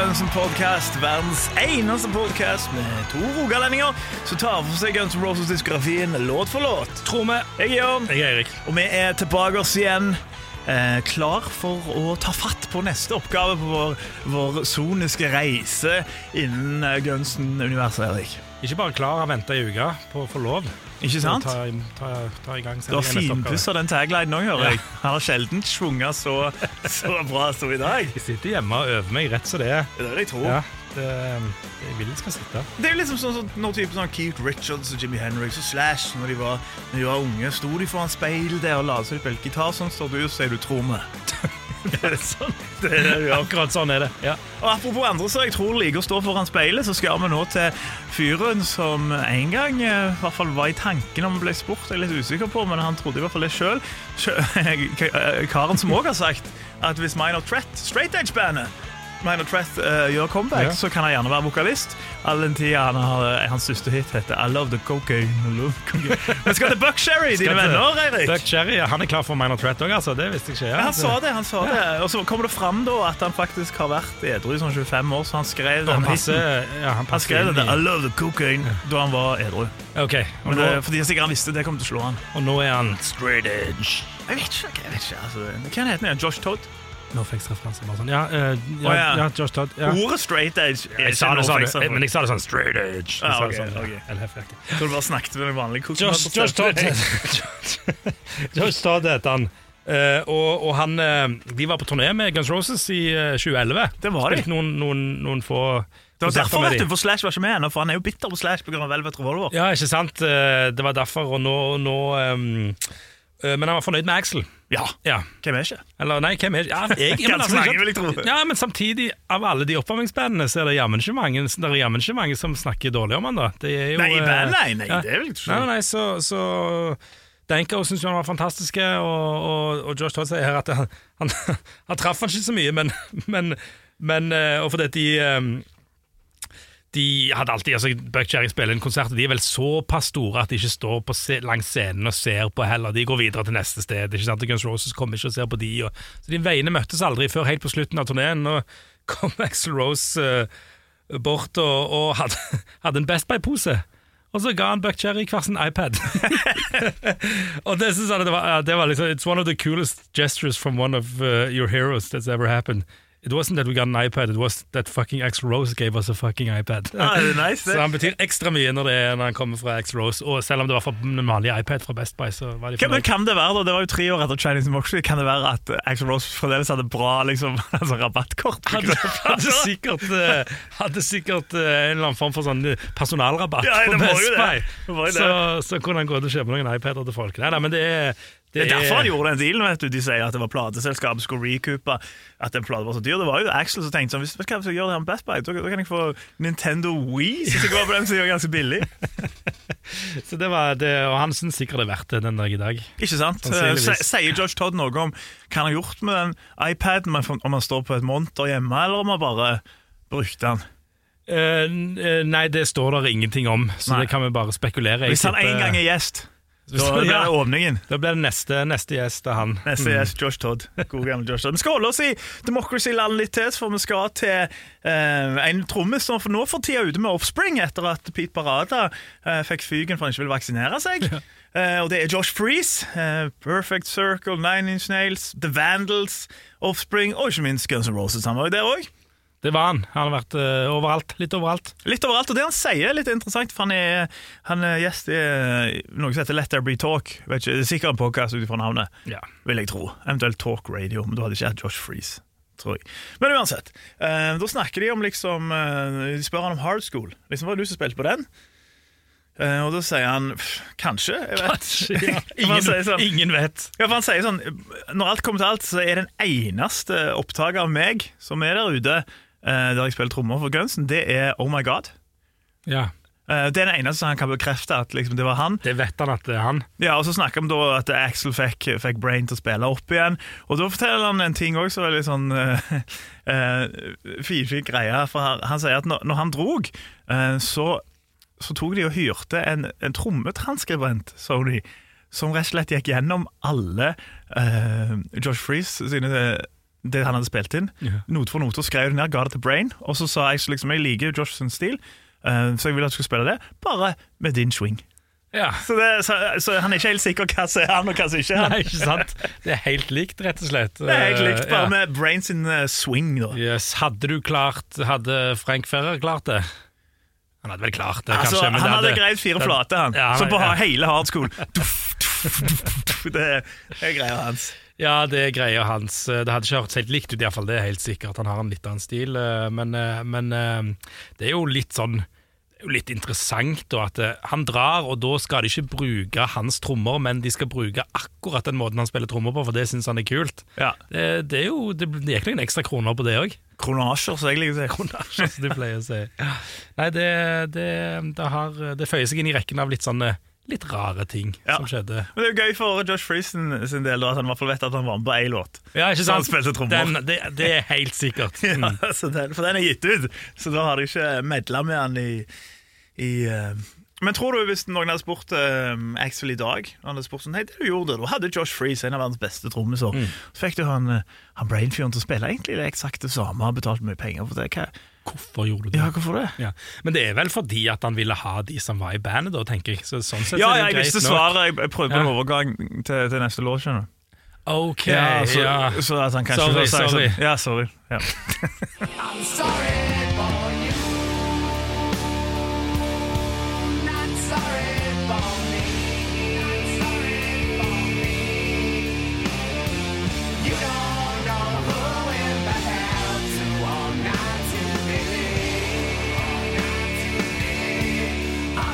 Podcast, verdens eneste podcast med to rogalendinger som tar for seg Guns N' Roses-diskografien låt for låt. Tror vi. Jeg er Jørn, Jeg er Erik. og vi er tilbake oss igjen. Eh, klar for å ta fatt på neste oppgave på vår, vår soniske reise innen eh, Gunsen-universet, Erik. Ikke bare klar, har venta ei uke på å få lov. Ikke sant? Ta, ta, ta i gang Du har finpussa den taglinen òg, hører jeg. Han har sjelden svunget så, så bra som i dag. Jeg sitter hjemme og øver meg rett som det er. Det vil jeg tror. Ja, det, det jeg vil det skal sitte. Det er liksom sånn, sånn når type sånn Keith Richards og Jimmy Henriks og Slash når de var, når de var unge, sto de foran speil der og la seg på gitar. Sånn står du og sier du tror meg. det er sånn det er det gjør. Akkurat sånn er det. Ja. Og Apropos andre som jeg tror liker å stå foran speilet, så skal vi nå til fyren som en gang eh, i hvert fall var i tanken om han ble spurt. Jeg er litt usikker på, men han trodde i hvert fall det sjøl. Karen som òg har sagt at hvis Minor Threat, straight edge-bandet Minor Threat uh, gjør comeback, Ja. så kan han gjerne være vokalist. All den tida han har, eh, hans største hit heter I Love the Cocaine. Vi skal til Buck Sherry, dine venner, Eirik. Buck Sherry, ja, han er klar for Minor Threat òg, altså. Det visste jeg ikke. Ja, han sa det. han sa det Og så kommer det fram da at han faktisk har vært edru i sånn 25 år, så han skrev den passer, hiten. han Han skrev den det, i- love the cocaine da han var edru. Okay, og Men nå, det, fordi sikkert han visste det kom til å slå han. og nå er han straight edge. Jeg vet ikke. jeg vet ikke altså, Hva heter han? Josh Todd? Norfix-referanse. bare sånn. Ja, eh, ja, Å, ja. ja, Josh Todd. Ja. Ordet straight age er Jeg sa ikke det sånn, men jeg sa det sånn straight edge. Jeg Ja, sa ok, sånn, ok. LHF-aktig. Tror du bare snakket med en vanlig koks. Josh, Josh Todd Josh Todd heter han. Eh, og, og han eh, De var på turné med Guns Roses i eh, 2011. Det var de. Spilte noen, noen, noen få Det var konserter derfor med vet de. du, for Slash var ikke med ennå, for han er jo bitter på Slash pga. Velvet Revolver. Ja, ikke sant? Eh, det var derfor, og nå, nå eh, Men han var fornøyd med Axel. Ja, Ja. hvem er ikke? Eller nei, hvem er ja, jeg, men altså, mange, vil jeg tro. Ja, men samtidig, av alle de oppvarmingsbandene, så er det jammen ikke mange, det er jammen ikke mange som snakker dårlig om han da. Det er jo, Nei, i eh, band, nei, nei, ja. det vil jeg ikke tro. nei, nei, så, så Danko syns han var fantastisk, og, og, og Josh Todd sier her at han, han, han traff han ikke så mye, men, men, men eh, Og fordi de eh, de hadde alltid, altså Buck Cherry spiller en konsert, og de er vel såpass store at de ikke står på langs scenen og ser på heller. De går videre til neste sted. ikke sant? Guns Roses kommer ikke og ser på de. Og, så de veiene møttes aldri før helt på slutten av turneen. Nå kom Axel Rose uh, bort og, og hadde, hadde en Best Buy-pose. Og så ga han Buck Cherry hver sin iPad. og det synes jeg det var, det var liksom, It's one of the coolest gestures from one of uh, your heroes that's ever happened. It wasn't that we got an iPad, it was that fucking Axl Rose gave us a fucking iPad. Ja, det er nice, det. så han betyr ekstra mye når, det er, når han kommer fra Axl Rose. Og selv om det var fra en vanlig iPad fra Best Buy, så var de fornøyd. men kan det være da, det var jo tre år etter Chinese Moxley, kan det være at eh, Axl Rose fremdeles hadde bra liksom, altså, rabattkort? Hadde, hadde sikkert, eh, hadde sikkert eh, en eller annen form for sånn eh, personalrabatt Ja, på Best. Buy. Så, så kunne han gå ut og kjøpe noen iPader til folk. Nei, nei, men det er Det er derfor han gjorde den dealen. vet du. De sier at det var plateselskapet skulle recoupe at en plate var så dyr. Det var jo Axel som tenkte sånn, hvis, vet du hva, hvis jeg gjør det her med Best Buy, da, kan jeg få Nintendo Wii, som jeg går på den som gjør ganske billig. Så det var det, og han syns sikkert det er verdt det den dag i dag. Ikke sant? Sier George Todd noe om hva han har gjort med den iPaden, om han står på et monter hjemme, eller om han bare brukte den? Uh, nei, det står der ingenting om, så Nei. det kan vi bare spekulere i. Hvis han en gang er gjest, da blir det åpningen. da blir det neste, neste gjest av han. Neste gjest, Josh Todd. God gammel Josh Todd. Vi skal holde oss i Democracy-land litt til, for vi skal til eh, en trommis som for nå for tida ute med Offspring, etter at Pete Parada eh, fikk fyken for han ikke ville vaksinere seg. Eh, og det er Josh Freeze, eh, Perfect Circle, Nine Inch Nails, The Vandals, Offspring og ikke minst Guns N' Roses. Han var jo der òg. Det var han. Han har vært uh, overalt. Litt overalt. Litt overalt, og det han sier er litt interessant, for han er, han er gjest i eh, noe som heter Let There Be Talk. Vet ikke, det er sikkert en podcast ut ifra navnet. Ja. vil jeg tro. Eventuelt Talk Radio, men du hadde ikke hatt Josh Freeze. Tror jeg. Men uansett, uh, da snakker de om liksom uh, De spør han om Hard School. Liksom, Var det du som spilte på den? Uh, og da sier han kanskje. Jeg vet. Kanskje, Ja, ingen, sånn, ingen vet. ja, for han sier sånn Når alt kommer til alt, så er den eneste opptaket av meg som er der ute, der jeg spiller trommer for Gunsen, det er Oh My God. Ja. Eh, det er den eneste han kan bekrefte at liksom, det var han. Det vet han at det er han. Ja, og Så snakker vi da at Axel fikk, fikk Brain til å spille opp igjen. Og da forteller han en ting også, som er litt sånn uh, uh, fin greie. For han, han, sier at når, når han drog, uh, så, så, tok de og hyrte en, en trommetranskribent, Sony, som rett og slett gikk gjennom alle uh, Josh Freeze sine det han hadde spilt inn. Yeah. Note for note og skrev det ned, ga det til Brain. Og så sa jeg liksom, jeg liker Josh sin stil, uh, så jeg vil at du skal spille det, bare med din swing. Ja. Så, det, så, så, han er ikke helt sikker hva som er han, og hva som ikke er han. Nei, ikke sant? Det er helt likt, rett og slett. Det er helt likt, bare Ja. med Brain sin uh, swing. da Yes. Hadde du klart Hadde Frank Ferrer klart det? Han hadde vel klart det, altså, kanskje. Han hadde, hadde greid fire flater, flate, han. Ja, han- så på ja. hele hardskolen. Duff, duff, duff, duff. Det det er greia hans. Ja, det er greia hans. Det hadde ikke hørtes helt likt ut, i hvert fall. Det er helt sikkert. Han har en litt annen stil. eh, Men, eh, men eh, det er jo litt sånn litt interessant da, at eh, han drar, og da skal de ikke bruke hans trommer, men de skal bruke akkurat den måten han spiller trommer på, for det syns han er kult. Ja. Det, det er jo Det det gikk noen ekstra kroner på det òg. Kronasjer, som jeg liker å si. Kronasjer, som de pleier å si. Nei, det, det, det, har, det føyer seg inn i rekken av litt sånne litt rare ting Ja. som skjedde. Men det er jo gøy for Josh Freeson sin, del at han i hvert fall vet at han var med på én låt. Ja, ikke Så han spilte trommer. Den, det, det er helt sikkert. Mm. Ja, så den, for den er gitt ut, så da har de ikke medla med han i, i uh Men tror du hvis noen hadde spurt uh, Axel i dag Han hadde spurt sånn, hei, det du gjorde, da hadde Josh Freeze en av verdens beste trommiser. Mm. Så fikk du han, eh, han Brainfyren til å spille egentlig det eksakt det samme, har betalt mye penger for det. Hva? Hvorfor gjorde du det? Ja, hvorfor det? Ja. Men det er vel fordi at han ville ha de som var i bandet, da, tenker jeg. Så sånn sett Ja, er ja, det jeg greit visste svaret. Jeg, jeg prøvde på en overgang til, til neste låt. skjønner du Ok, ja. så, så at han kanskje Sorry, sorry. Sånn, ja, sorry. Ja. I'm sorry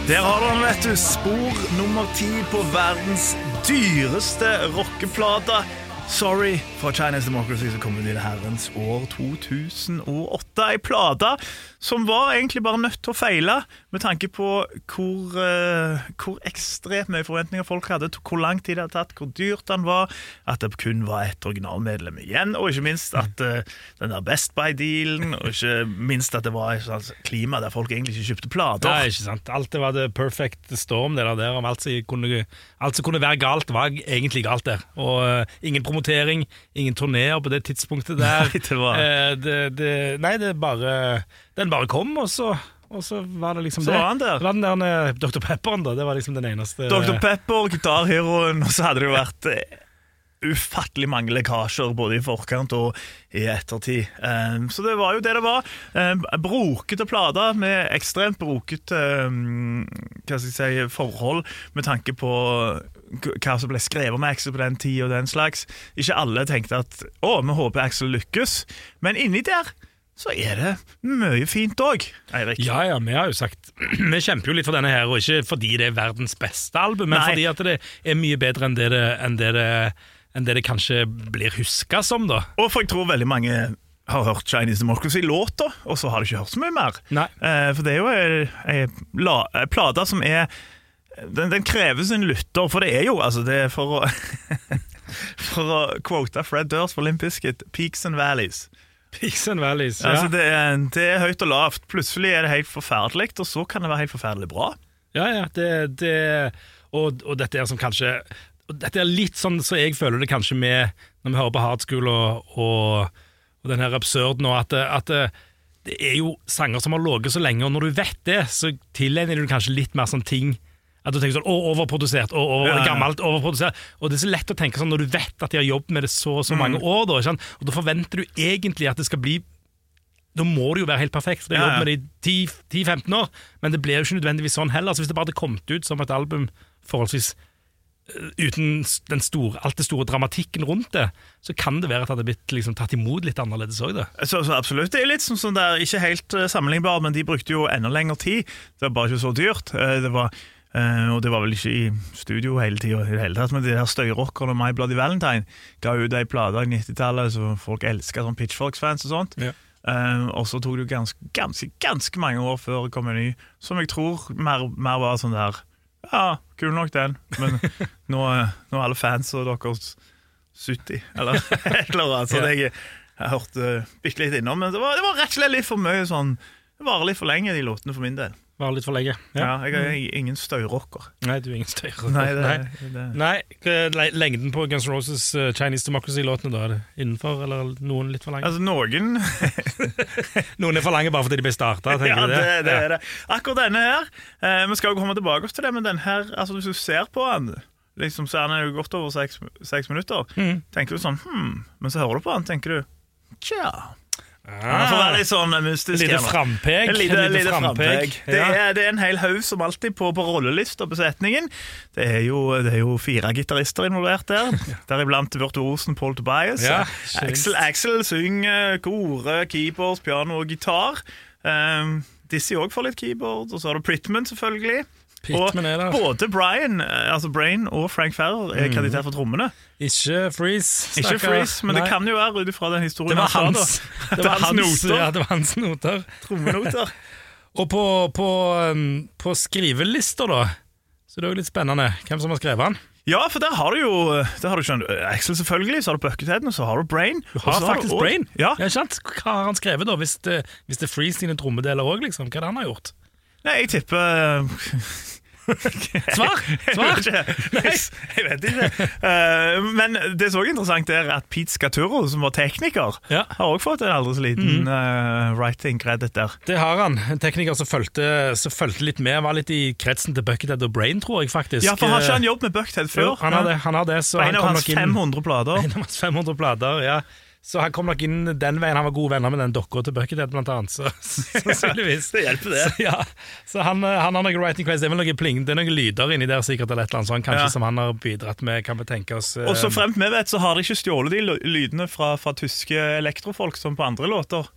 Der har du den, vet du. Spor nummer ti på verdens dyreste rockeplate. Sorry fra Chinese Democracy som kom ut i det herrens år 2008. Ei plate som var egentlig bare nødt til å feile, med tanke på hvor, uh, hvor ekstremt mye forventninger folk hadde, hvor lang tid det hadde tatt, hvor dyrt den var, at det kun var ett originalmedlem igjen, og ikke minst at uh, den der Best Buy-dealen, og ikke minst at det var et sånt klima der folk egentlig ikke kjøpte plater. Nei, ikke sant. Alt det var det perfect storm, det der, om alt som, kunne, kunne være galt, var egentlig galt der. Og uh, ingen promotering, ingen turneer på det tidspunktet der. Nei, det var- Eh, det, det, nei, det bare Den bare kom, og så, og så var det liksom Så det. var han der. Det var den der eh, Dr. Pepperen, da. Det var liksom den eneste Dr. Pepper, gitarheroen, og så hadde det jo vært eh, ufattelig mange lekkasjer både i forkant og i ettertid. Um, så det var jo det det var. Um, brokete plater med ekstremt brokete um, hva skal jeg si, forhold med tanke på hva som ble skrevet om Axel på den tid og den slags. Ikke alle tenkte at å, vi håper Axel lykkes, men inni der så er det mye fint òg, Eirik. Ja, ja, vi har jo sagt Vi kjemper jo litt for denne her, og ikke fordi det er verdens beste album, men Nei. fordi at det er mye bedre enn det det, enn det, det, enn det, det kanskje blir huska som, da. Og for jeg tror veldig mange har hørt Chinese Democracy-låta, og så har de ikke hørt så mye mer. Nei. Eh, for det er jo la- ei plate som er den, den krever sin lytter, for det er jo altså det er for å For å quote Fred Durst for Limp Bizkit, peaks and valleys. Peaks and Valleys. Ja. Altså det, er, det er høyt og lavt. Plutselig er det helt forferdelig, og så kan det være helt forferdelig bra. Ja, ja, det, det og, og dette er som kanskje Dette er litt sånn så jeg føler det kanskje med når vi hører på Hard School og, og, og den her absurd nå, at, at det er jo sanger som har ligget så lenge, og når du vet det, så tilegner du kanskje litt mer sånn ting at du tenker sånn, å, overprodusert, å, over, Ja, ja. gammelt, overprodusert. Og det er så lett å tenke sånn når du vet at de har jobbet med det så og så mange Mm. år, da, ikke sant? og da forventer du egentlig at det skal bli da må det jo være helt perfekt, for de har jobbet med det i 10-15 år, men det ble jo ikke nødvendigvis sånn heller. Så hvis det bare hadde kommet ut som et album forholdsvis eh, uten den store, alt det store dramatikken rundt det, så kan det være at det hadde blitt liksom, tatt imot litt annerledes òg. Så, så absolutt. Det er litt sånn, sånn der, ikke helt uh, sammenlignbar, men de brukte jo enda lengre tid. Det var bare ikke så dyrt. Eh, det var, eh, og det var vel ikke i studio hele tida, i det hele tatt, men de der støyrockerne My Bloody Valentine ga ut ei plate i 90-tallet så folk elska, sånn Pitchforks-fans og sånt. Ja. Uh, og så tok det jo ganske, ganske, ganske mange år før det kom en ny, som jeg tror mer, mer var sånn der Ja, kul nok den, men nå, er- nå er alle fans og deres 70, eller et eller annet. Så jeg, jeg hørte bitte litt innom, men det var, det var rett og slett litt for mye sånn Det varer litt for lenge, de låtene, for min del. Var litt for lenge. Ja, jeg er ingen støyrocker. Nei, du er ingen støyrocker. Nei, det, det, Nei, lengden på Guns N' Roses uh, Chinese Democracy-låtene, da? Er det innenfor, eller noen litt for lange? Altså, noen Noen er for lange bare fordi de ble starta, tenker Ja, du det, det? det Ja. er det. Akkurat denne her eh, Vi skal jo komme tilbake til det, men den her altså Hvis du ser på den Liksom, så er den jo godt over seks, seks minutter. Mm. Tenker du sånn hm, Men så hører du på den, tenker du Tja. Ah, får være litt sånn mystisk. lite frampeg. Lite, lite frampeg. Det, er, det er en hel haug som alltid på, på rollelista på setningen. Det er, jo, det er jo fire gitarister involvert der. Deriblant virtuosen Paul Tobias. Ja, Axel, Axel synger, kore, keyboards, piano og gitar. Um, Dizzie òg får litt keyboard, og så har du Pritman, selvfølgelig. Og både Brian, eh, altså Brain og Frank Ferrer er kreditert for trommene. Ikke Freeze. Ikke. Freeze, men det kan jo være ut ifra den historien Det var hans, det var hans, noter. ja, det var hans noter. Trommenoter. Og på, på, um, på skrivelister, da, så det er jo litt spennende hvem som har skrevet den. Ja, for der har du jo der har du skjønt, Axel, selvfølgelig, så har du Bucketheaden, og så har du Brain. Du har faktisk faktisk du Brain. Ja. Ja, sant? Hva har han skrevet, da, hvis det, hvis det er Freeze sine trommedeler òg, liksom? Hva er det han har gjort? Nei, jeg tipper Svar! Svar! Jeg vet ikke. Eh, men det som òg er interessant, er at Pete Scaturo, som var tekniker, Ja. har også fått en aldri så liten eh, writing credit der. Det har han. En tekniker som fulgte, som fulgte litt med. Var litt i kretsen til Buckethead og Brain, tror jeg faktisk. Ja, for har ikke han jobbet med Buckethead før? Jo, han har det. Han har det så han en av kom hans nok inn 500 plater. En av hans 500 plater, ja. Så han kom nok inn den veien. Han var gode venner med den dokka til Buckethead, blant annet. Så, sannsynligvis. Det hjelper, det. Så, ja. så han, eh, han har noen writing credits. Det er vel noen pling, det er noen lyder inni der sikkert, eller et eller annet sånt, kanskje, Ja. som han har bidratt med, kan vi tenke oss. eh, Og så fremt vi vet, så har de ikke stjålet de lydene fra, fra tyske elektrofolk som på andre låter.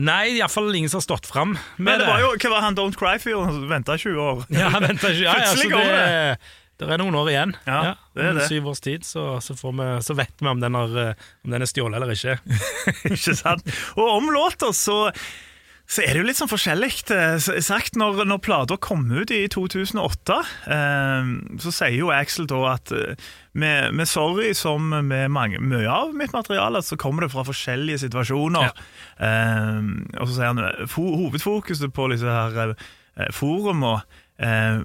Nei, iallfall ingen som har stått fram med Men det var jo, hva var han Don't Cry-fyren som venta 20 år? Ja, han ja, ja, så Plutselig kommer det, det er noen år igjen. Ja, det er det. Syv års tid, så, så, får vi, så vet vi om den, har, om den er stjålet eller ikke. ikke sant? Og om låter så, så er det jo litt sånn forskjellig eh, sagt. Når, når plata kom ut i 2008, eh, så sier jo Axel da at eh, med, med Sorry, som med mange, mye av mitt materiale, så kommer det fra forskjellige situasjoner. Eh, og så sier han hovedfokuset på disse her forumene eh,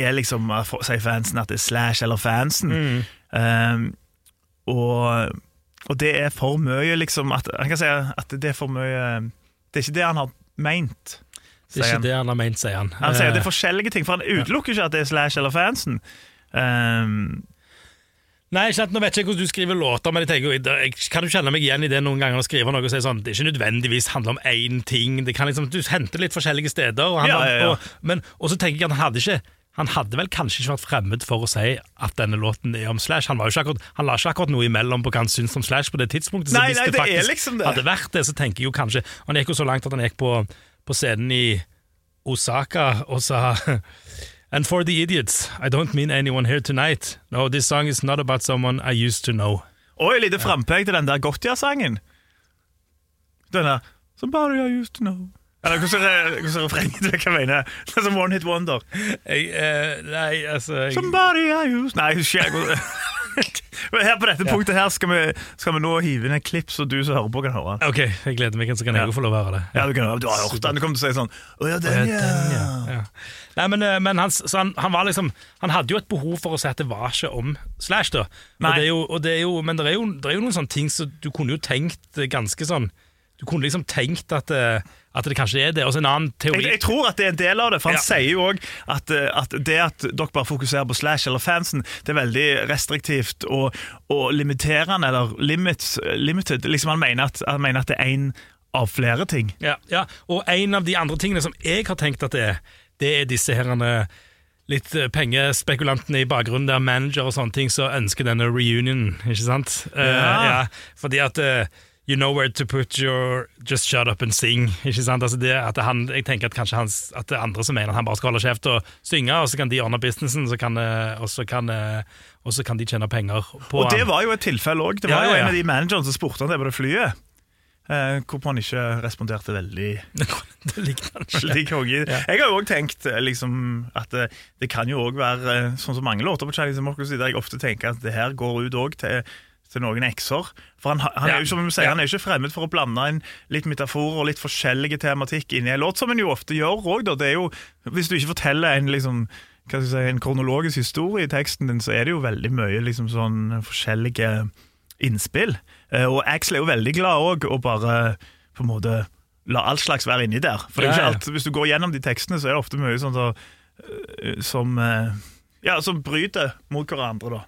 er liksom, eh, sier fansen, at det er Slash eller fansen. Eh, og, og det er for mye, liksom at, Han kan si at det er for mye Det er ikke det han har meint. Det er ikke det han har meint, sier han. Han sier Eh, det er forskjellige ting, for han utelukker ikke at det er Slash eller fansen. Um, Nei, ikke sant, Nå vet jeg ikke hvordan du skriver låter, men jeg tenker, jeg kan du kjenne meg igjen i det noen ganger å skrive noe og si sånn Det er ikke nødvendigvis handler om én ting. Det kan liksom, Du henter litt forskjellige steder. Og, han, Ja, ja, ja. Og, men, og så tenker jeg at han hadde ikke han hadde vel kanskje ikke vært fremmed for å si at denne låten er om Slash. Han, akkurat, han la ikke akkurat noe imellom på hva han syntes om Slash på det tidspunktet. Så Nei, hvis nei, det faktisk liksom det. hadde vært det, så tenker jeg jo kanskje Han gikk jo så langt at han gikk på, på scenen i Osaka og sa And for the idiots, I don't mean anyone here tonight. No, this song is not about someone I used to know. et lite frampek til den der Gotia-sangen. Den der Somebody I used to know. Eller hvordan refrenget? Du hva mener. Det er som One Hit Wonder. Jeg, eh, nei, altså jeg, Somebody I used Nei, husker jeg Men Her på dette punktet her skal vi, skal vi nå hive inn et klipp, så du som hører på, kan høre. Ok, jeg gleder meg, så kan jeg Ja. få lov å høre det. Ja, du, kan, du har hørt den. Du kommer til å si sånn Å ja, Ja, den, ja. den, ja. ja. Nei, men, eh, men han, så han, han var liksom Han hadde jo et behov for å si at det var ikke om Slash, da. Nei. det jo, det jo, men det er, jo, det er jo noen sånne ting som du kunne jo tenkt eh, ganske sånn Du kunne liksom tenkt at, eh, at det kanskje er det. Og så en annen teori Jeg, jeg tror at det er en del av det, for han Ja. sier jo òg at, eh, at det at dere bare fokuserer på Slash eller fansen, det er veldig restriktivt og, og limiterende, eller limits, limited. Liksom han, mener at, han mener at det er én av flere ting. Ja, ja, og en av de andre tingene som jeg har tenkt at det er, det er disse herrene litt eh, pengespekulantene i bakgrunnen der manager og sånne ting som ønsker denne reunion, ikke sant? Ja. Uh, ja, fordi at eh, You know where to put your Just shut up and sing. Ikke sant? Altså det at han, jeg tenker at kanskje hans, at det er andre som mener at han bare skal holde kjeft og synge, og så kan de ordne businessen, så kan, eh, og, så kan, eh, og så kan de tjene penger på Og det han. var jo et tilfelle òg. Det Ja, var jo ja, ja. en av de managerne som spurte han det på det flyet. eh, hvorpå han ikke responderte veldig det likte han ikke. Veldig konge. Ja. Jeg har jo også tenkt eh, liksom, at det, det kan jo òg være sånn som mange låter på Chinese Democracy, der jeg ofte tenker at det her går ut òg til, til noen ekser. For han, han, er jo, som vi sier, Ja. han er ikke fremmed for å blande inn litt metaforer og litt forskjellige tematikk inn i en låt, som en jo ofte gjør òg. Hvis du ikke forteller en liksom hva skal jeg si, en kronologisk historie i teksten din, så er det jo veldig mye liksom sånn forskjellige innspill. Eh, Og Axel er jo veldig glad òg, å bare på en måte la alt slags være inni der. For det er jo Ja, ja. ikke alt, Hvis du går gjennom de tekstene, så er det ofte mye sånn så, eh, som eh, Ja, som bryter mot hverandre, da.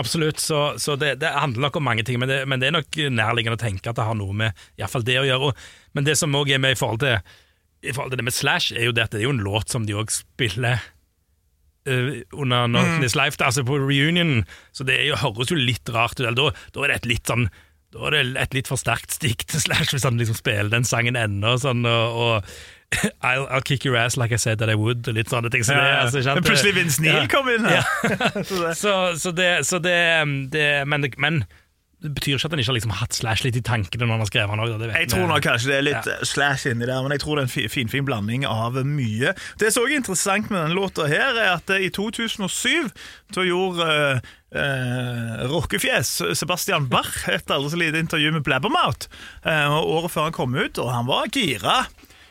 Absolutt, så, så det, det handler nok om mange ting, men det, men det er nok nærliggende å tenke at det har noe med i hvert fall det å gjøre. Men det som òg er med i forhold til i forhold til det med Slash, er jo det at det er jo en låt som de òg spiller uh, under Northness Life, da, altså på reunion, så det er jo, høres jo litt rart ut. Da, da er det et litt sånn da er det et litt for sterkt stikk til Slash hvis han liksom spiller den sangen ennå. Sånn, og, og I'll, I'll kick your ass like I said that I would, og litt sånne ting. Så det, altså, sant, Men plutselig Vince Neil Ja. kom inn her. Så så, det, så det, det men, det men det betyr ikke at han ikke har liksom hatt Slash litt i tankene når han har skrevet den òg. Jeg tror nok kanskje det er litt ja. slash inni der, men jeg tror det er en finfin fin blanding av mye. Det som òg er interessant med denne låta, her er at i 2007 så gjorde uh, eh, rockefjes Sebastian Bach et aldri så lite intervju med Blabbermouth eh, året før han kom ut, og han var gira.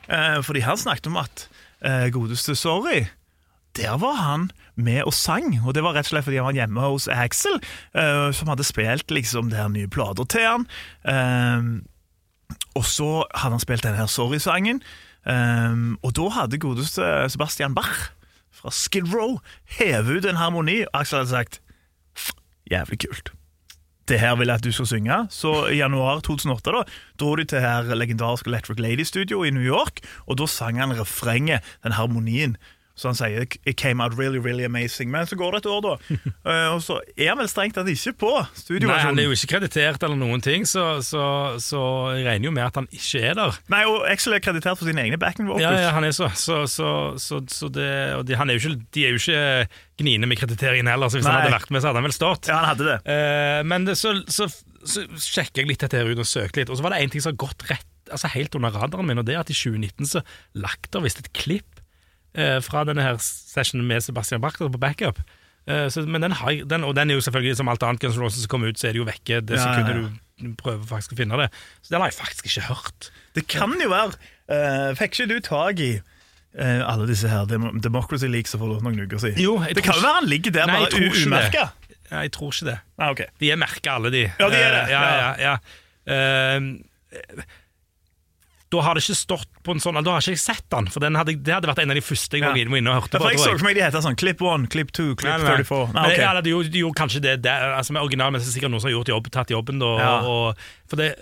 Eh, fordi han snakket om at eh, godeste Sorry der var han med og sang, og det var rett og slett fordi han var hjemme hos Axel, eh, som hadde spilt liksom det her nye plater til han. Og så hadde han spilt denne her Sorry-sangen, og da hadde godeste Sebastian Bach fra Skid Row hevet ut en harmoni, Axel hadde sagt jævlig kult. Det her vil jeg at du skal synge. Så i januar 2008 da, dro de til her legendariske Electric Lady Studio i New York, og da sang han refrenget, den harmonien. Så han sier it came out really, really amazing. Men så går det et år, da. uh, og så er han vel strengt tatt ikke på Nei, han er jo ikke kreditert eller noen ting, så, så, så jeg regner jo med at han ikke er der. Nei, og Axel er kreditert for sine egne backing vocals. Ja, ja, han er så, så, så, så, så det, de, han er jo ikke, de er jo ikke gniene med krediteringen heller, så hvis han hadde vært med, så hadde han vel stått. Ja, han hadde det. Uh, men det, så, så, så sjekker jeg litt dette her ut og søker litt, og så var det en ting som har gått rett, altså helt under radaren min, og det er at i 2019 så lagt der visst et klipp fra denne her sessionen med Sebastian Bachter på backup. Eh, så, men den har, den, og den er jo selvfølgelig som alt annet Guns N' Roses kommer ut, så er det jo vekke det Ja, sekundet ja. du prøver faktisk å finne det. Så den har jeg faktisk ikke hørt. Det kan jo være eh, Fikk ikke du tak i uh, alle disse her Dem Democracy Leaks for noen uker siden? Jo, det kan jo være han ligger der Nei, bare umerka. Ja, jeg tror ikke det. Ah, okay. De er merka alle, de. Ja, de er det. Uh, ja, ja, ja. Eh, da har det ikke stått på en sånn Da har ikke jeg sett den, for den hadde, det hadde vært en av de første jeg Ja. var inne og hørte Ja, på. for jeg så for meg de heter sånn Clip 1, Clip 2, Clip Nei, nei, nei. 34. Nei, Men, ja, de, gjorde, de gjorde kanskje det der, altså med originalen, men det er sikkert noen som har gjort jobb, tatt jobben. Da, Ja. og, for det,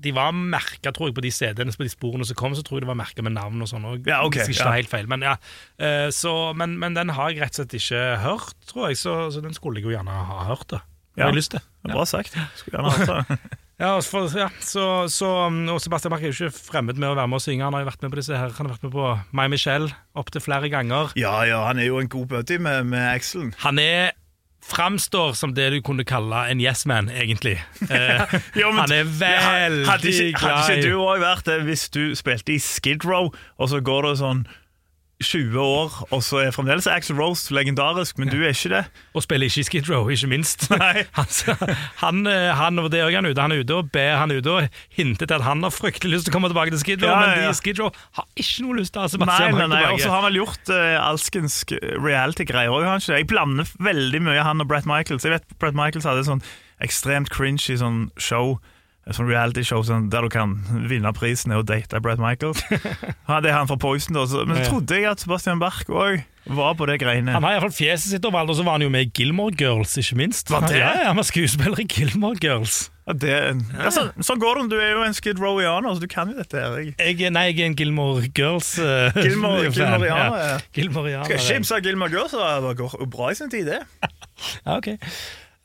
de var merka, på de CD-ene på de sporene som kom, så tror jeg det var merka med navn og sånn. Ja, okay, ja. Men, ja, eh, så, men, men den har jeg rett og slett ikke hørt, tror jeg, så, så den skulle jeg jo gjerne ha hørt. da Ja. Har lyst til. Det Bra sagt. Skulle gjerne hatt det. Ja, for, ja så, så, um, og Sebastian Bach er jo ikke fremmed med å være med og synge. Han har jo vært med på disse her Han har vært med på My Michelle opptil flere ganger. Ja, ja, han er jo en god buddy med, med Axelen. Han er Framstår som det du kunne kalle en yes man, egentlig. Eh, Ja, men- han er veldig glad ikke, hadde ikke du òg vært det hvis du spilte i Skid Row, og så går det sånn 20 år, og så er fremdeles Axel Rose legendarisk, men du er ikke det? Og spiller ikke i Skid Row, ikke minst. Nei. Han, han, eh, han, og det han ute. Han er ute og ber, han ute og hinter til at han har fryktelig lyst til å komme tilbake til Skid Row, Ja, men ja. de i Skid Row har ikke noe lyst til å ha Sebastian nei, nei, nei. Og så har han vel gjort uh, alskens reality-greier òg, har han ikke det? Jeg blander veldig mye han og Brett Michaels. Jeg vet Brett Michaels hadde sånn ekstremt cringy sånn show. Sånn reality-show sånn, der du kan vinne prisen å date Brad Michaels. Det er han fra Poison, da. Men så trodde jeg at Sebastian Bach òg var på det greiene. Han har iallfall fjeset sitt overalt, og så var han jo med i Gilmore Girls, ikke minst. Var det? Ja, Han var skuespiller i Gilmore Girls. Det, ja, så, sånn går det. om Du er jo en Skid Rowianer, så du kan jo dette her. Jeg. Nei, jeg er en Gilmore Girls uh, Gilmore- ja. Gilmoreaner, Skal jeg kimse av Gilmore Girls, det går bra i sin tid, det. Ja, ok.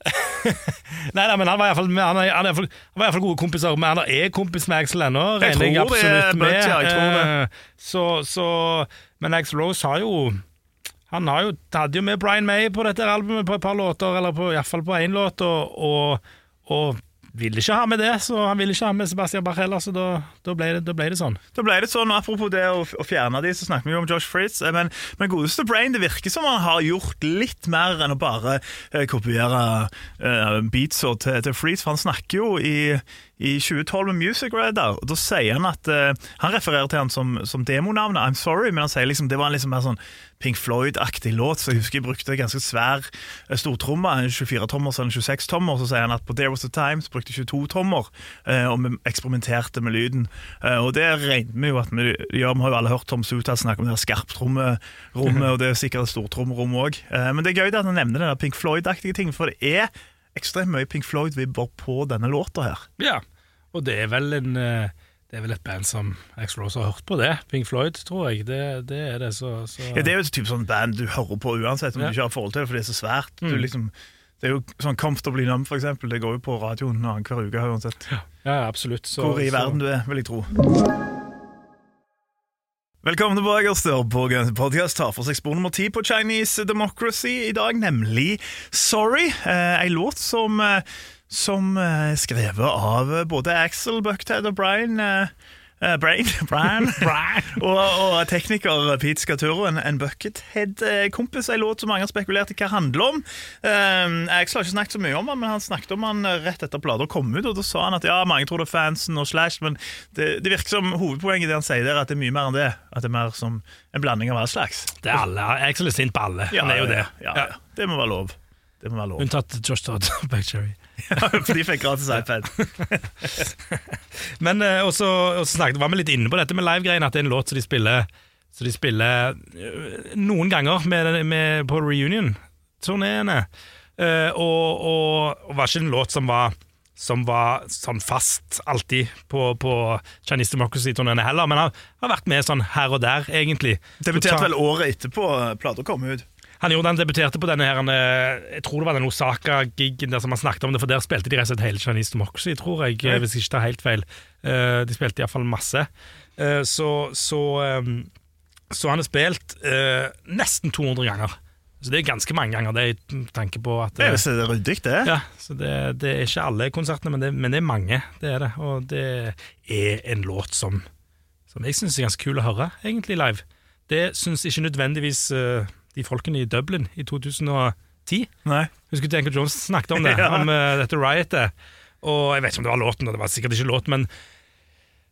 nei, nei, men han var iallfall han, er- han, er i hvert fall- han var gode kompiser, men han er kompis med Axel ennå. Jeg regner tror det er absolutt Butch, ja, jeg tror det. Eh, Så, så Men Axel Rose har jo Han har jo, hadde jo med Brian May på dette albumet på et par låter, eller på, i hvert fall på én låt, og, og, og ville ikke ha med det, så han ville ikke ha med Sebastian Bach heller, så da, da, ble, det, da ble det sånn. Da ble det sånn, og Apropos det å, å fjerne de, så snakker vi jo om Josh Fritz. eh, Men, men godeste Brain, det virker som han har gjort litt mer enn å bare eh, kopiere eh, beatsa til, til Fritz. For han snakker jo i, i 2012 med Music Radar, og da sier han at uh, Han refererer til han som, som demonavnet I'm Sorry, men han sier liksom det var en liksom mer sånn Pink Floyd-aktig låt, så jeg husker jeg brukte ganske svær eh, stortromme, en 24-tommer eller en 26-tommer, så sier han at på There Was A Time så brukte jeg 22-tommer, uh, og vi eksperimenterte med lyden. Uh, og det regner vi jo at vi gjør, vi har jo alle hørt Tom Suta snakke om det skarptrommerommet, og det er sikkert stortrommerommet stortrommerom òg. Eh, men det er gøy at han nevner den Pink Floyd-aktige ting, for det er ekstremt mye Pink Floyd-vibber på denne låta her. Ja, og det er vel en eh, Det er vel et band som X-Rose har hørt på det. Pink Floyd, tror jeg. Det, det er det, så, så Ja, det er jo et type sånn band du hører på uansett om Ja. du ikke har forhold til det, for det er så svært. Du Mm. liksom, det er jo sånn Comfortably Numb, for eksempel. Det går jo på radioen annenhver uke uansett Ja, absolutt. Så, hvor i verden du er, vil jeg tro. Velkommen tilbake Øster, på podcast tar for seg spor nummer ti på Chinese Democracy i dag, nemlig Sorry. Eh, en låt som, eh, som eh, er skrevet av både Axel, Buckhead og Brian. Eh, eh, Brain, Brian, og, og tekniker Pete Skaturo, en, en Buckethead-kompis. En låt som mange har spekulert i hva handler om. Uh, Axel har ikke snakket så mye om han, men han snakket om han rett etter plata kom ut. Og da sa han at ja, mange tror det er fansen og Slash, men det, det virker som hovedpoenget det han sier der, at det er mye mer enn det. At det er mer som en blanding av all slags. Det er alle. Axel er sint på alle. Han er jo det. Ja, ja, ja. Det må være lov. Det må være lov. Unntatt Josh Todd og Cherry. For de fikk gratis iPad. Men eh, også, også snakket, var vi litt inne på dette med live-greiene, at det er en låt som de spiller, som de spiller eh, noen ganger med, med, på reunion-turneene. Eh, og, og, og var ikke en låt som var som var sånn fast alltid på, på Chinese Democracy-turneene heller, men har, har vært med sånn her og der, egentlig. Debuterte vel året etterpå plata kom ut. Han gjorde han debuterte på denne her, han, Jeg tror det var den Osaka-gigen der som han snakket om det, for der spilte de rett og slett hele Chinese Democracy, tror jeg, Ja. hvis jeg ikke tar helt feil. Eh, De spilte iallfall masse. Eh, Så, så, eh, så han har spilt eh, nesten 200 ganger. Så det er ganske mange ganger, det er med tanke på at Det er eh, visst ryddig, det. ja, så det, det er ikke alle konsertene, men det, men det er mange. Det er det. Og det er en låt som, som jeg syns er ganske kul å høre, egentlig, live. Det syns ikke nødvendigvis eh, de folkene i Dublin i 2010. Nei. Husker du Anker Jones snakket om det, Ja. om uh, dette riotet. Og jeg vet ikke om det var låten, og det var sikkert ikke låt, men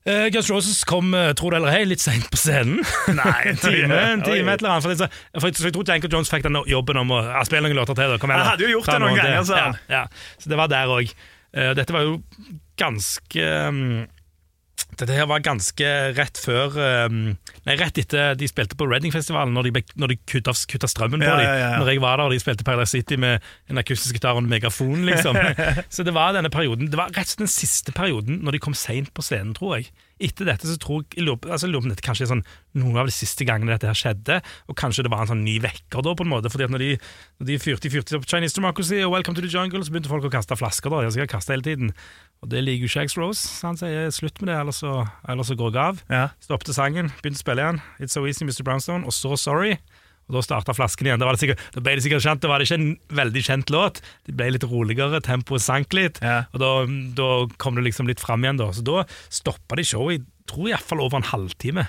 uh, Guns Roses kom, uh, tror du eller ei, litt seint på scenen. Nei, en time, en time, et eller annet. For, så, for jeg, så jeg tror Anchor Jones fikk den jobben om å ja, spille noen låter til. Da. Kom igjen, Jeg hadde jo gjort det noen ganger, han. Ja, ja. Så det var der òg. dette var jo ganske um, dette her var ganske rett før um, Nei, rett etter de spilte på Reading-festivalen, når de, når de kutta, kutta strømmen på Ja, dem. ja, ja, ja. Når jeg var der og de spilte Paradise City med en akustisk gitar og en megafon, liksom. så det var denne perioden Det var rett og slett den siste perioden når de kom seint på scenen, tror jeg. Etter dette så tror jeg, jeg lurer altså, på om dette kanskje er sånn noen av de siste gangene dette her skjedde, og kanskje det var en sånn ny vekker da, på en måte. fordi at når de, når de fyrte fyrte opp Chinese Democracy og Welcome to the Jungle, så begynte folk å kaste flasker. da, De har sikkert hele tiden. Og det liker jo ikke X-Rose. så Han sier slutt med det, ellers så, ellers så går jeg av. Ja. Stoppet sangen, begynte å spille igjen. It's So Easy, Mr. Brownstone, og så Sorry. Og Da starta flasken igjen. Da, var det sikkert, da ble det sikkert kjent, da var det ikke en veldig kjent låt. Det ble litt roligere, tempoet sank litt. Ja. Og da, da kom det liksom litt fram igjen. da Så da stoppa de showet i tror iallfall over en halvtime.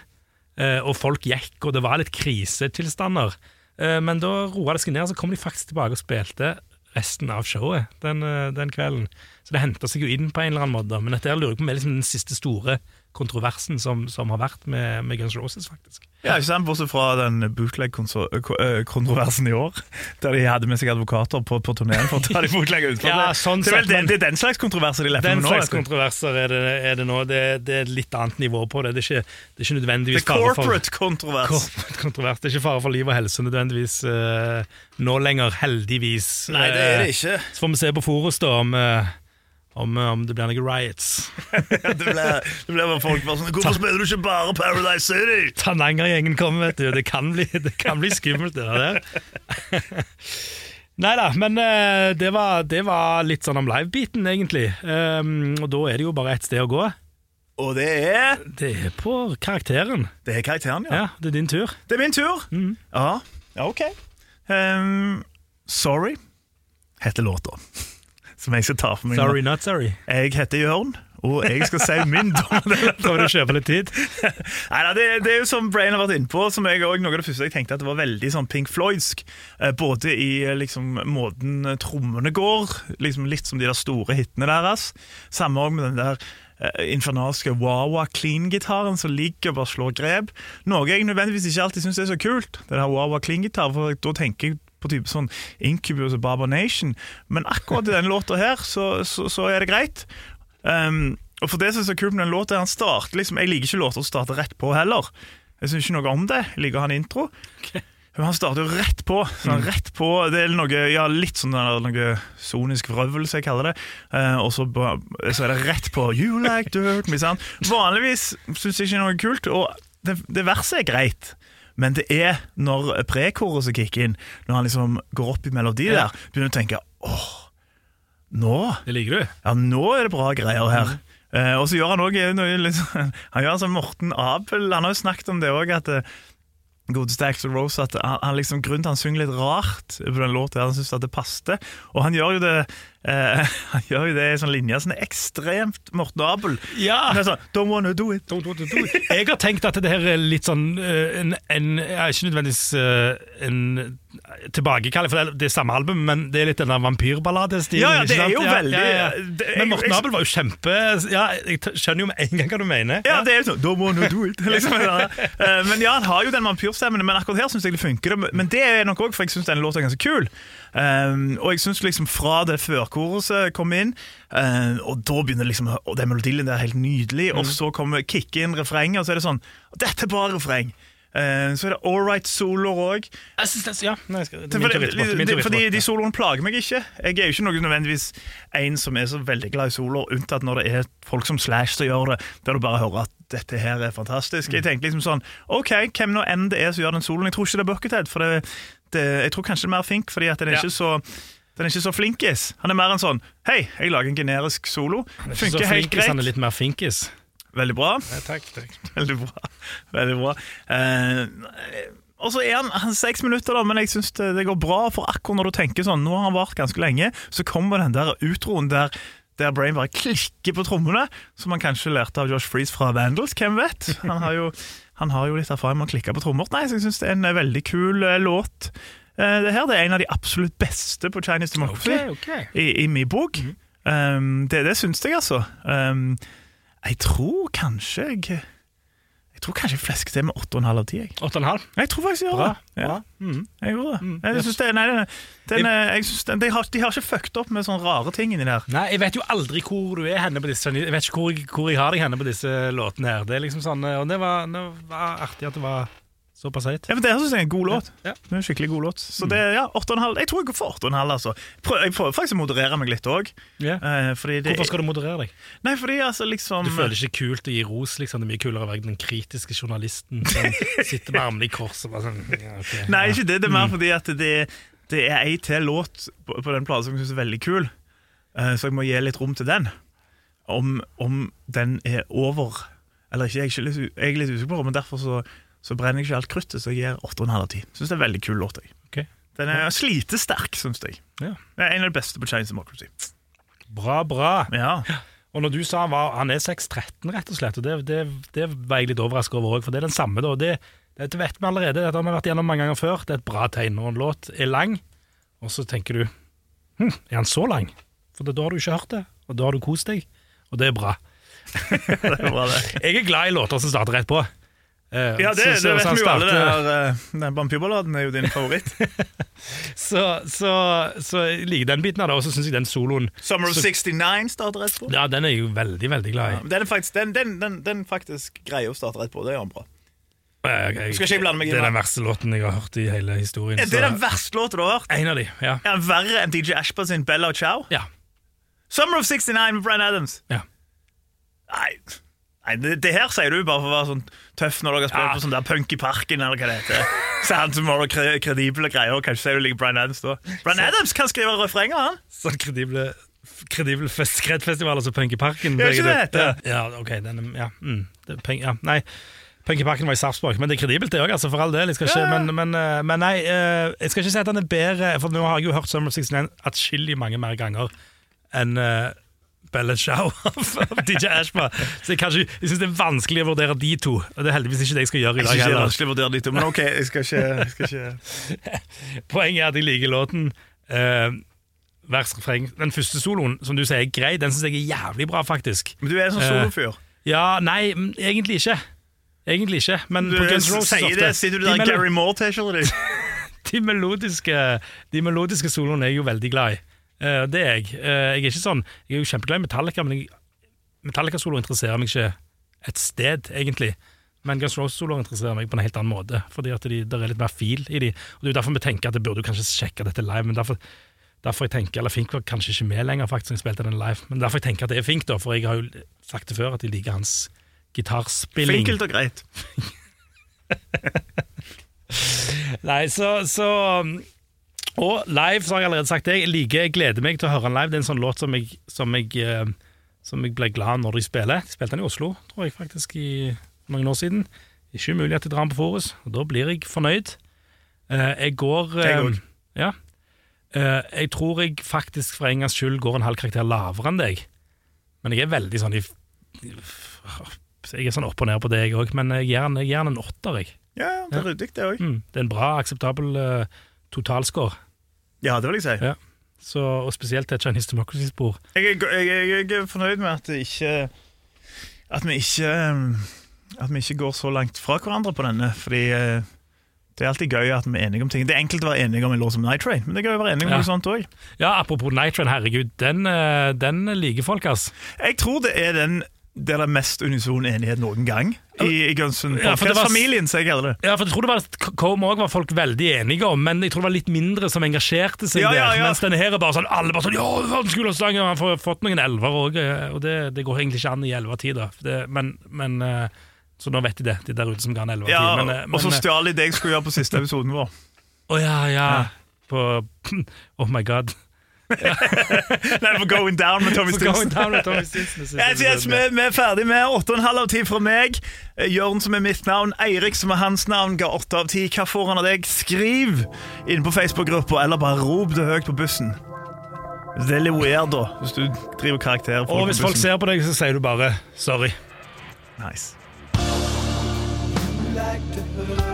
Eh, og folk gikk, og det var litt krisetilstander. Eh, men da roa det seg ned, så kom de faktisk tilbake og spilte resten av showet den, eh, den kvelden. Så det henta seg jo inn på en eller annen måte. Men dette jeg lurer på om er liksom den siste store kontroversen som, som har vært med, med Guns Roses, faktisk. Ja, ikke sant? Bortsett fra den bootleg-kontroversen i år, der de hadde med seg advokater på, på turneen for å ta de bootlegga utfor. Ja, sånn det, er vel den, det er den slags kontroverser de lever med nå. Den slags kontroverser er det, er det nå. Det, det er litt annet nivå på det. Det er ikke, det er ikke Det nødvendigvis er fare for corporate kontrovers. Corporate kontrovers. Det er ikke fare for liv og helse nødvendigvis uh, nå lenger, heldigvis. Nei, det er det ikke. ikke. Så får vi se på Forus da om, eh, om, eh, om det blir noen riots. Det ble bare folk bare sånn Hvorfor spiller du ikke bare Paradise City? Tananger-gjengen kommer, vet du. Det kan bli, det kan bli skummelt, det der. Nei da, men eh, det, var, det var litt sånn om live-biten, egentlig. Um, og da er det jo bare ett sted å gå. Og det er Det er på karakteren. Det er karakteren, ja. Ja, det er din tur. Det er min tur. Ja, ja ok. Um, sorry, heter låta. Som jeg skal ta for meg. Sorry, not sorry. Jeg heter Jørn, og jeg skal si min dom. Prøver du å kjøpe litt tid? Neida, det, det er jo som Brain har vært inne på, som jeg også, noe av det første jeg tenkte at det var veldig sånn Pink Floydsk. Eh, både i eh, liksom, måten trommene går, liksom litt som de der store hitene deres. Samme også med den der eh, infernalske Wawa clean-gitaren som ligger og bare slår grep. Noe jeg nødvendigvis ikke alltid syns er så kult, den der Wawa clean-gitar, for da tenker jeg på type sånn Incubus og Baba Nation. Men akkurat i denne låta her, så, så, så er det greit. Um, og for det som er så kult med den låta, han starter liksom Jeg liker ikke låter som starter rett på heller. Jeg syns ikke noe om det. Jeg liker han intro. Men han starter jo rett på. Sånn, rett på Det er noe, ja, litt sånn noe sonisk vrøvl, som jeg kaller det. Eh, og så, så er det rett på You like dirt sant? Vanligvis syns jeg ikke noe kult, og det, det verset er greit. Men det er når prekoruset kicker inn, når han liksom går opp i melodi Ja. der, begynner du å tenke åh, nå Det liker du? ja, nå er det bra greier her. Eh, og så gjør han òg liksom, sånn- Han gjør som Morten Abel. Han har jo snakket om det òg, at eh, godeste Axel Rose at han, han liksom, Grunnen til han synger litt rart på den låta, at han syns det passte. Og han gjør jo det eh, Han gjør jo det i sånn linje som er ekstremt Morten Abel. Ja! Er sånn, Don't wanna do it. Jeg har tenkt at det her er litt sånn eh, en, en, ja, Ikke nødvendigvis eh, en tilbakekall, for det er det er samme album, men det er litt den der vampyrballadestilen. Ja, ja, det er jo ja, veldig- ja, jeg- Men Morten Abel var jo kjempe Ja, Jeg skjønner jo med en gang hva du mener. Ja, det er jo sånn Don't wanna do it. Liksom. Men ja, han har jo den vampyrstemmen, men akkurat her syns jeg det funker. Men det er nok òg, for jeg syns den låta er ganske kul. Um, og jeg syns liksom fra det førkoret kom inn, eh, og da begynner liksom Og den melodien der er helt nydelig, og så kommer kick inn refrenget, og så er det sånn Dette er bare refreng. Eh, så er det All Right soloer òg. Ja. Nei, skal, fordi- Fordi de soloene plager meg ikke. Jeg er jo ikke noe nødvendigvis en som er så veldig glad i soloer, unntatt når det er folk som Slash som gjør det, der du bare hører at dette her er fantastisk. Mm. Jeg tenker liksom sånn OK, hvem nå enn det er som gjør den soloen? Jeg tror ikke det er Buckethead, for det, det, jeg tror kanskje det er mer Fink, fordi at den er Ja. ikke så den er ikke så flinkis. Han er mer enn sånn Hei, jeg lager en generisk solo. Funker helt greit. Han er litt mer finkis. Veldig bra. Ja, takk, takk. Veldig bra. Veldig bra. Eh, og så er han, seks minutter, da, men jeg syns det, det går bra. For akkurat når du tenker sånn, nå har han vart ganske lenge, så kommer den der utroen der der Brain bare klikker på trommene, som han kanskje lærte av Josh Freeze fra Vandals. Hvem vet? Han har jo, han har jo litt erfaring med å klikke på trommer. Nei, så jeg syns det er en eh, veldig kul eh, låt. Eh, det her det er en av de absolutt beste på Chinese Democracy okay, okay. i, i min bok. Um, det det syns jeg, altså. Um, jeg tror kanskje jeg Jeg tror kanskje jeg flesker til med 8,5 av 10. Jeg. Åtte og en halv. jeg tror faktisk jeg gjør Bra. det. Ja, bra. Mm. jeg gjorde det. Mm, Jeg synes det nei, den, den, eh, jeg synes den, de, har, de har ikke fucket opp med sånne rare ting inni der. Nei, Jeg vet jo aldri hvor du er henne på disse Jeg vet ikke hvor, hvor jeg har deg henne på disse låtene. her Det er liksom sånn, Og det var, det var artig at det var såpass høyt. Ja, men Det syns jeg er en god låt. Ja. Det er en skikkelig god låt. Så det, ja, 8,5. Jeg tror jeg går for 8,5. Altså. Prøv, jeg prøver faktisk å moderere meg litt òg. Ja. fordi Hvorfor skal du moderere deg? Nei, fordi altså liksom Du føler det ikke kult å gi ros. liksom Det er mye kulere å være den kritiske journalisten som sitter med armene i kors og bare sånn ja, okay, Nei, ikke det. Det er mer fordi at det, det er ei til låt på, på den plata som jeg syns er veldig kul, uh, så jeg må gi litt rom til den. Om, om den er over eller ikke, jeg er, litt, jeg er litt usikker på det, men derfor så, så brenner jeg ikke alt kruttet, så jeg gir 8,5 av 10. Syns det er en veldig kul låt. Jeg. Okay. Den er slitesterk, syns jeg. Ja. Det er en av de beste på Chinese Democracy. Bra, bra. Ja. Og når du sa han, var, han er 6'13, rett og slett, og det, det, det var jeg litt overraska over òg, for det er den samme, da. Det, dette vet vi allerede, dette har vi vært gjennom mange ganger før. Det er et bra tegn når en låt er lang, og så tenker du hm, er han så lang? For da har du ikke hørt det, og da har du kost deg, og det er bra. Det er bra, det. Jeg er glad i låter som starter rett på. Eh, Ja, det, så- det så- vet vi jo alle. det starter- eh, Den Vampyrballaden er jo din favoritt. Så, så, så jeg liker den biten av det, og så syns jeg den soloen Summer of Så- 69 starter rett på. Ja, den er jeg jo veldig, veldig glad i. Den, er faktisk, den, den, den, den faktisk greier å starte rett på. Det gjør han bra. Jeg, jeg, Skal ikke blande meg i det er den verste låten jeg har hørt i hele historien. Ja, det er den verste låten du har hørt? En av de, ja. Er den verre enn DJ Ashburn sin Bella Ciao? ja. Summer of 69 med Bryan Adams. Ja. Nei, Nei det, det her sier du bare for å være sånn tøff når dere spilt Ja. på sånn der punk i parken, eller hva det heter. Så han som har kre- kredible greier, kanskje sier du liker Bryan Adams da. Bryan Adams kan skrive refrenger, han. Sånn kredible kredible fest, skreddfestivaler som Punk i Parken. Ja, ikke det heter? ja, ok, den ja, mm, det, punk, ja, nei Punk i Parken var i Sarpsborg, men det er kredibelt det òg, altså, for all del. Jeg skal ikke, Ja, men, men, eh, men nei, eh, jeg skal ikke si at han er bedre, for nå har jeg jo hørt Summer of 69 atskillig mange mer ganger enn uh, and Show av DJ Ashba. Så jeg, kanskje- jeg syns det er vanskelig å vurdere de to. Og det er heldigvis ikke det jeg skal gjøre i Jeg dag synes det er heller. vanskelig å vurdere de to, men ok, jeg skal ikke, jeg skal ikke. Poenget er at jeg liker låten. Uh, vers, refreng. Den første soloen som du sier er grei, den syns jeg er jævlig bra, faktisk. Men du er en sånn solofyr? solofyr. Ja, nei, mm, egentlig ikke. Egentlig ikke, men Du på Guns Roses ofte. det, sitter du De der i Gary Moore-T-skjorta di? de melodiske, de melodiske soloene er jeg jo veldig glad i. Eh, det er jeg. Eh, jeg er ikke sånn Jeg er jo kjempeglad i Metallica, men Metallica-solo interesserer meg ikke et sted, egentlig. Men Guns N' Roses-solo interesserer meg på en helt annen måte, fordi at de, det er litt mer fil i de. Og Det er jo derfor vi tenker at jeg burde kanskje sjekke dette live, men derfor, derfor jeg tenker, eller Fink var kanskje ikke med lenger, faktisk, når jeg spilte den live, men derfor jeg tenker at det er Fink, da, for jeg har jo sagt det før, at jeg liker hans gitarspilling. Finkelt og greit. Nei, så, så um, Og live, så har jeg allerede sagt det. Jeg liker, jeg gleder meg til å høre den live. Det er en sånn låt som jeg, som jeg, eh, som jeg ble glad når de spiller. De spilte den i Oslo, tror jeg faktisk, i mange år siden. Ikke umulig at de drar den på Forus, og da blir jeg fornøyd. Eh, Jeg går Jeg eh. Ja. Jeg tror jeg faktisk for en gangs skyld går en halv karakter lavere enn deg. Men jeg er veldig sånn i, Jeg er sånn opp og ned på det, jeg òg, men jeg gir den, jeg gir den en åtter, jeg. Ja, det er ryddig, det òg. Mm, det er en bra, akseptabel uh, totalscore. Ja, det vil jeg si. Ja. Så, og spesielt et Chinese Democracy-spor. Jeg, jeg, jeg, jeg er fornøyd med at ikke At vi ikke At vi ikke går så langt fra hverandre på denne. Fordi eh, det er alltid gøy at vi er enige om ting. Det er enkelt å være enige om en låt som Night Train, men det er gøy å være enige om Ja. noe sånt òg. Ja, apropos Night Train, herregud, den, eh, den liker folk, ass. Jeg tror det er den det er den mest unison enighet noen gang i, i Guns Ja, familien som jeg det. Ja, for jeg tror det var Come òg var folk veldig enige om, men jeg tror det var litt mindre som engasjerte seg Ja, ja, der. Mens denne her er bare sånn Alle bare sånn Ja, verdensskolestangen! Han har fått noen elver òg, og det, det går egentlig ikke an i elvertid, da. Men, men eh, Så nå vet de det, de der ute som ga en elvertid. Ja, men, eh, og så eh, stjal de det jeg skulle gjøre på siste episoden vår. Å ja, ja. På Oh my god. Nei, for Going Down med Tommy Stinsen. down with Tommy Stinson, synes jeg yes, vi, vi er ferdig med åtte og en halv av ti fra meg. Eh, Jørn som er mitt navn, Eirik som er hans navn, ga åtte av ti. Hva får han av deg? Skriv inn på Facebook-gruppa, eller bare rop det høyt på bussen. Det er litt weird, da, hvis du driver karakterer Og hvis folk ser på deg, så sier du bare sorry. Nice. like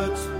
words.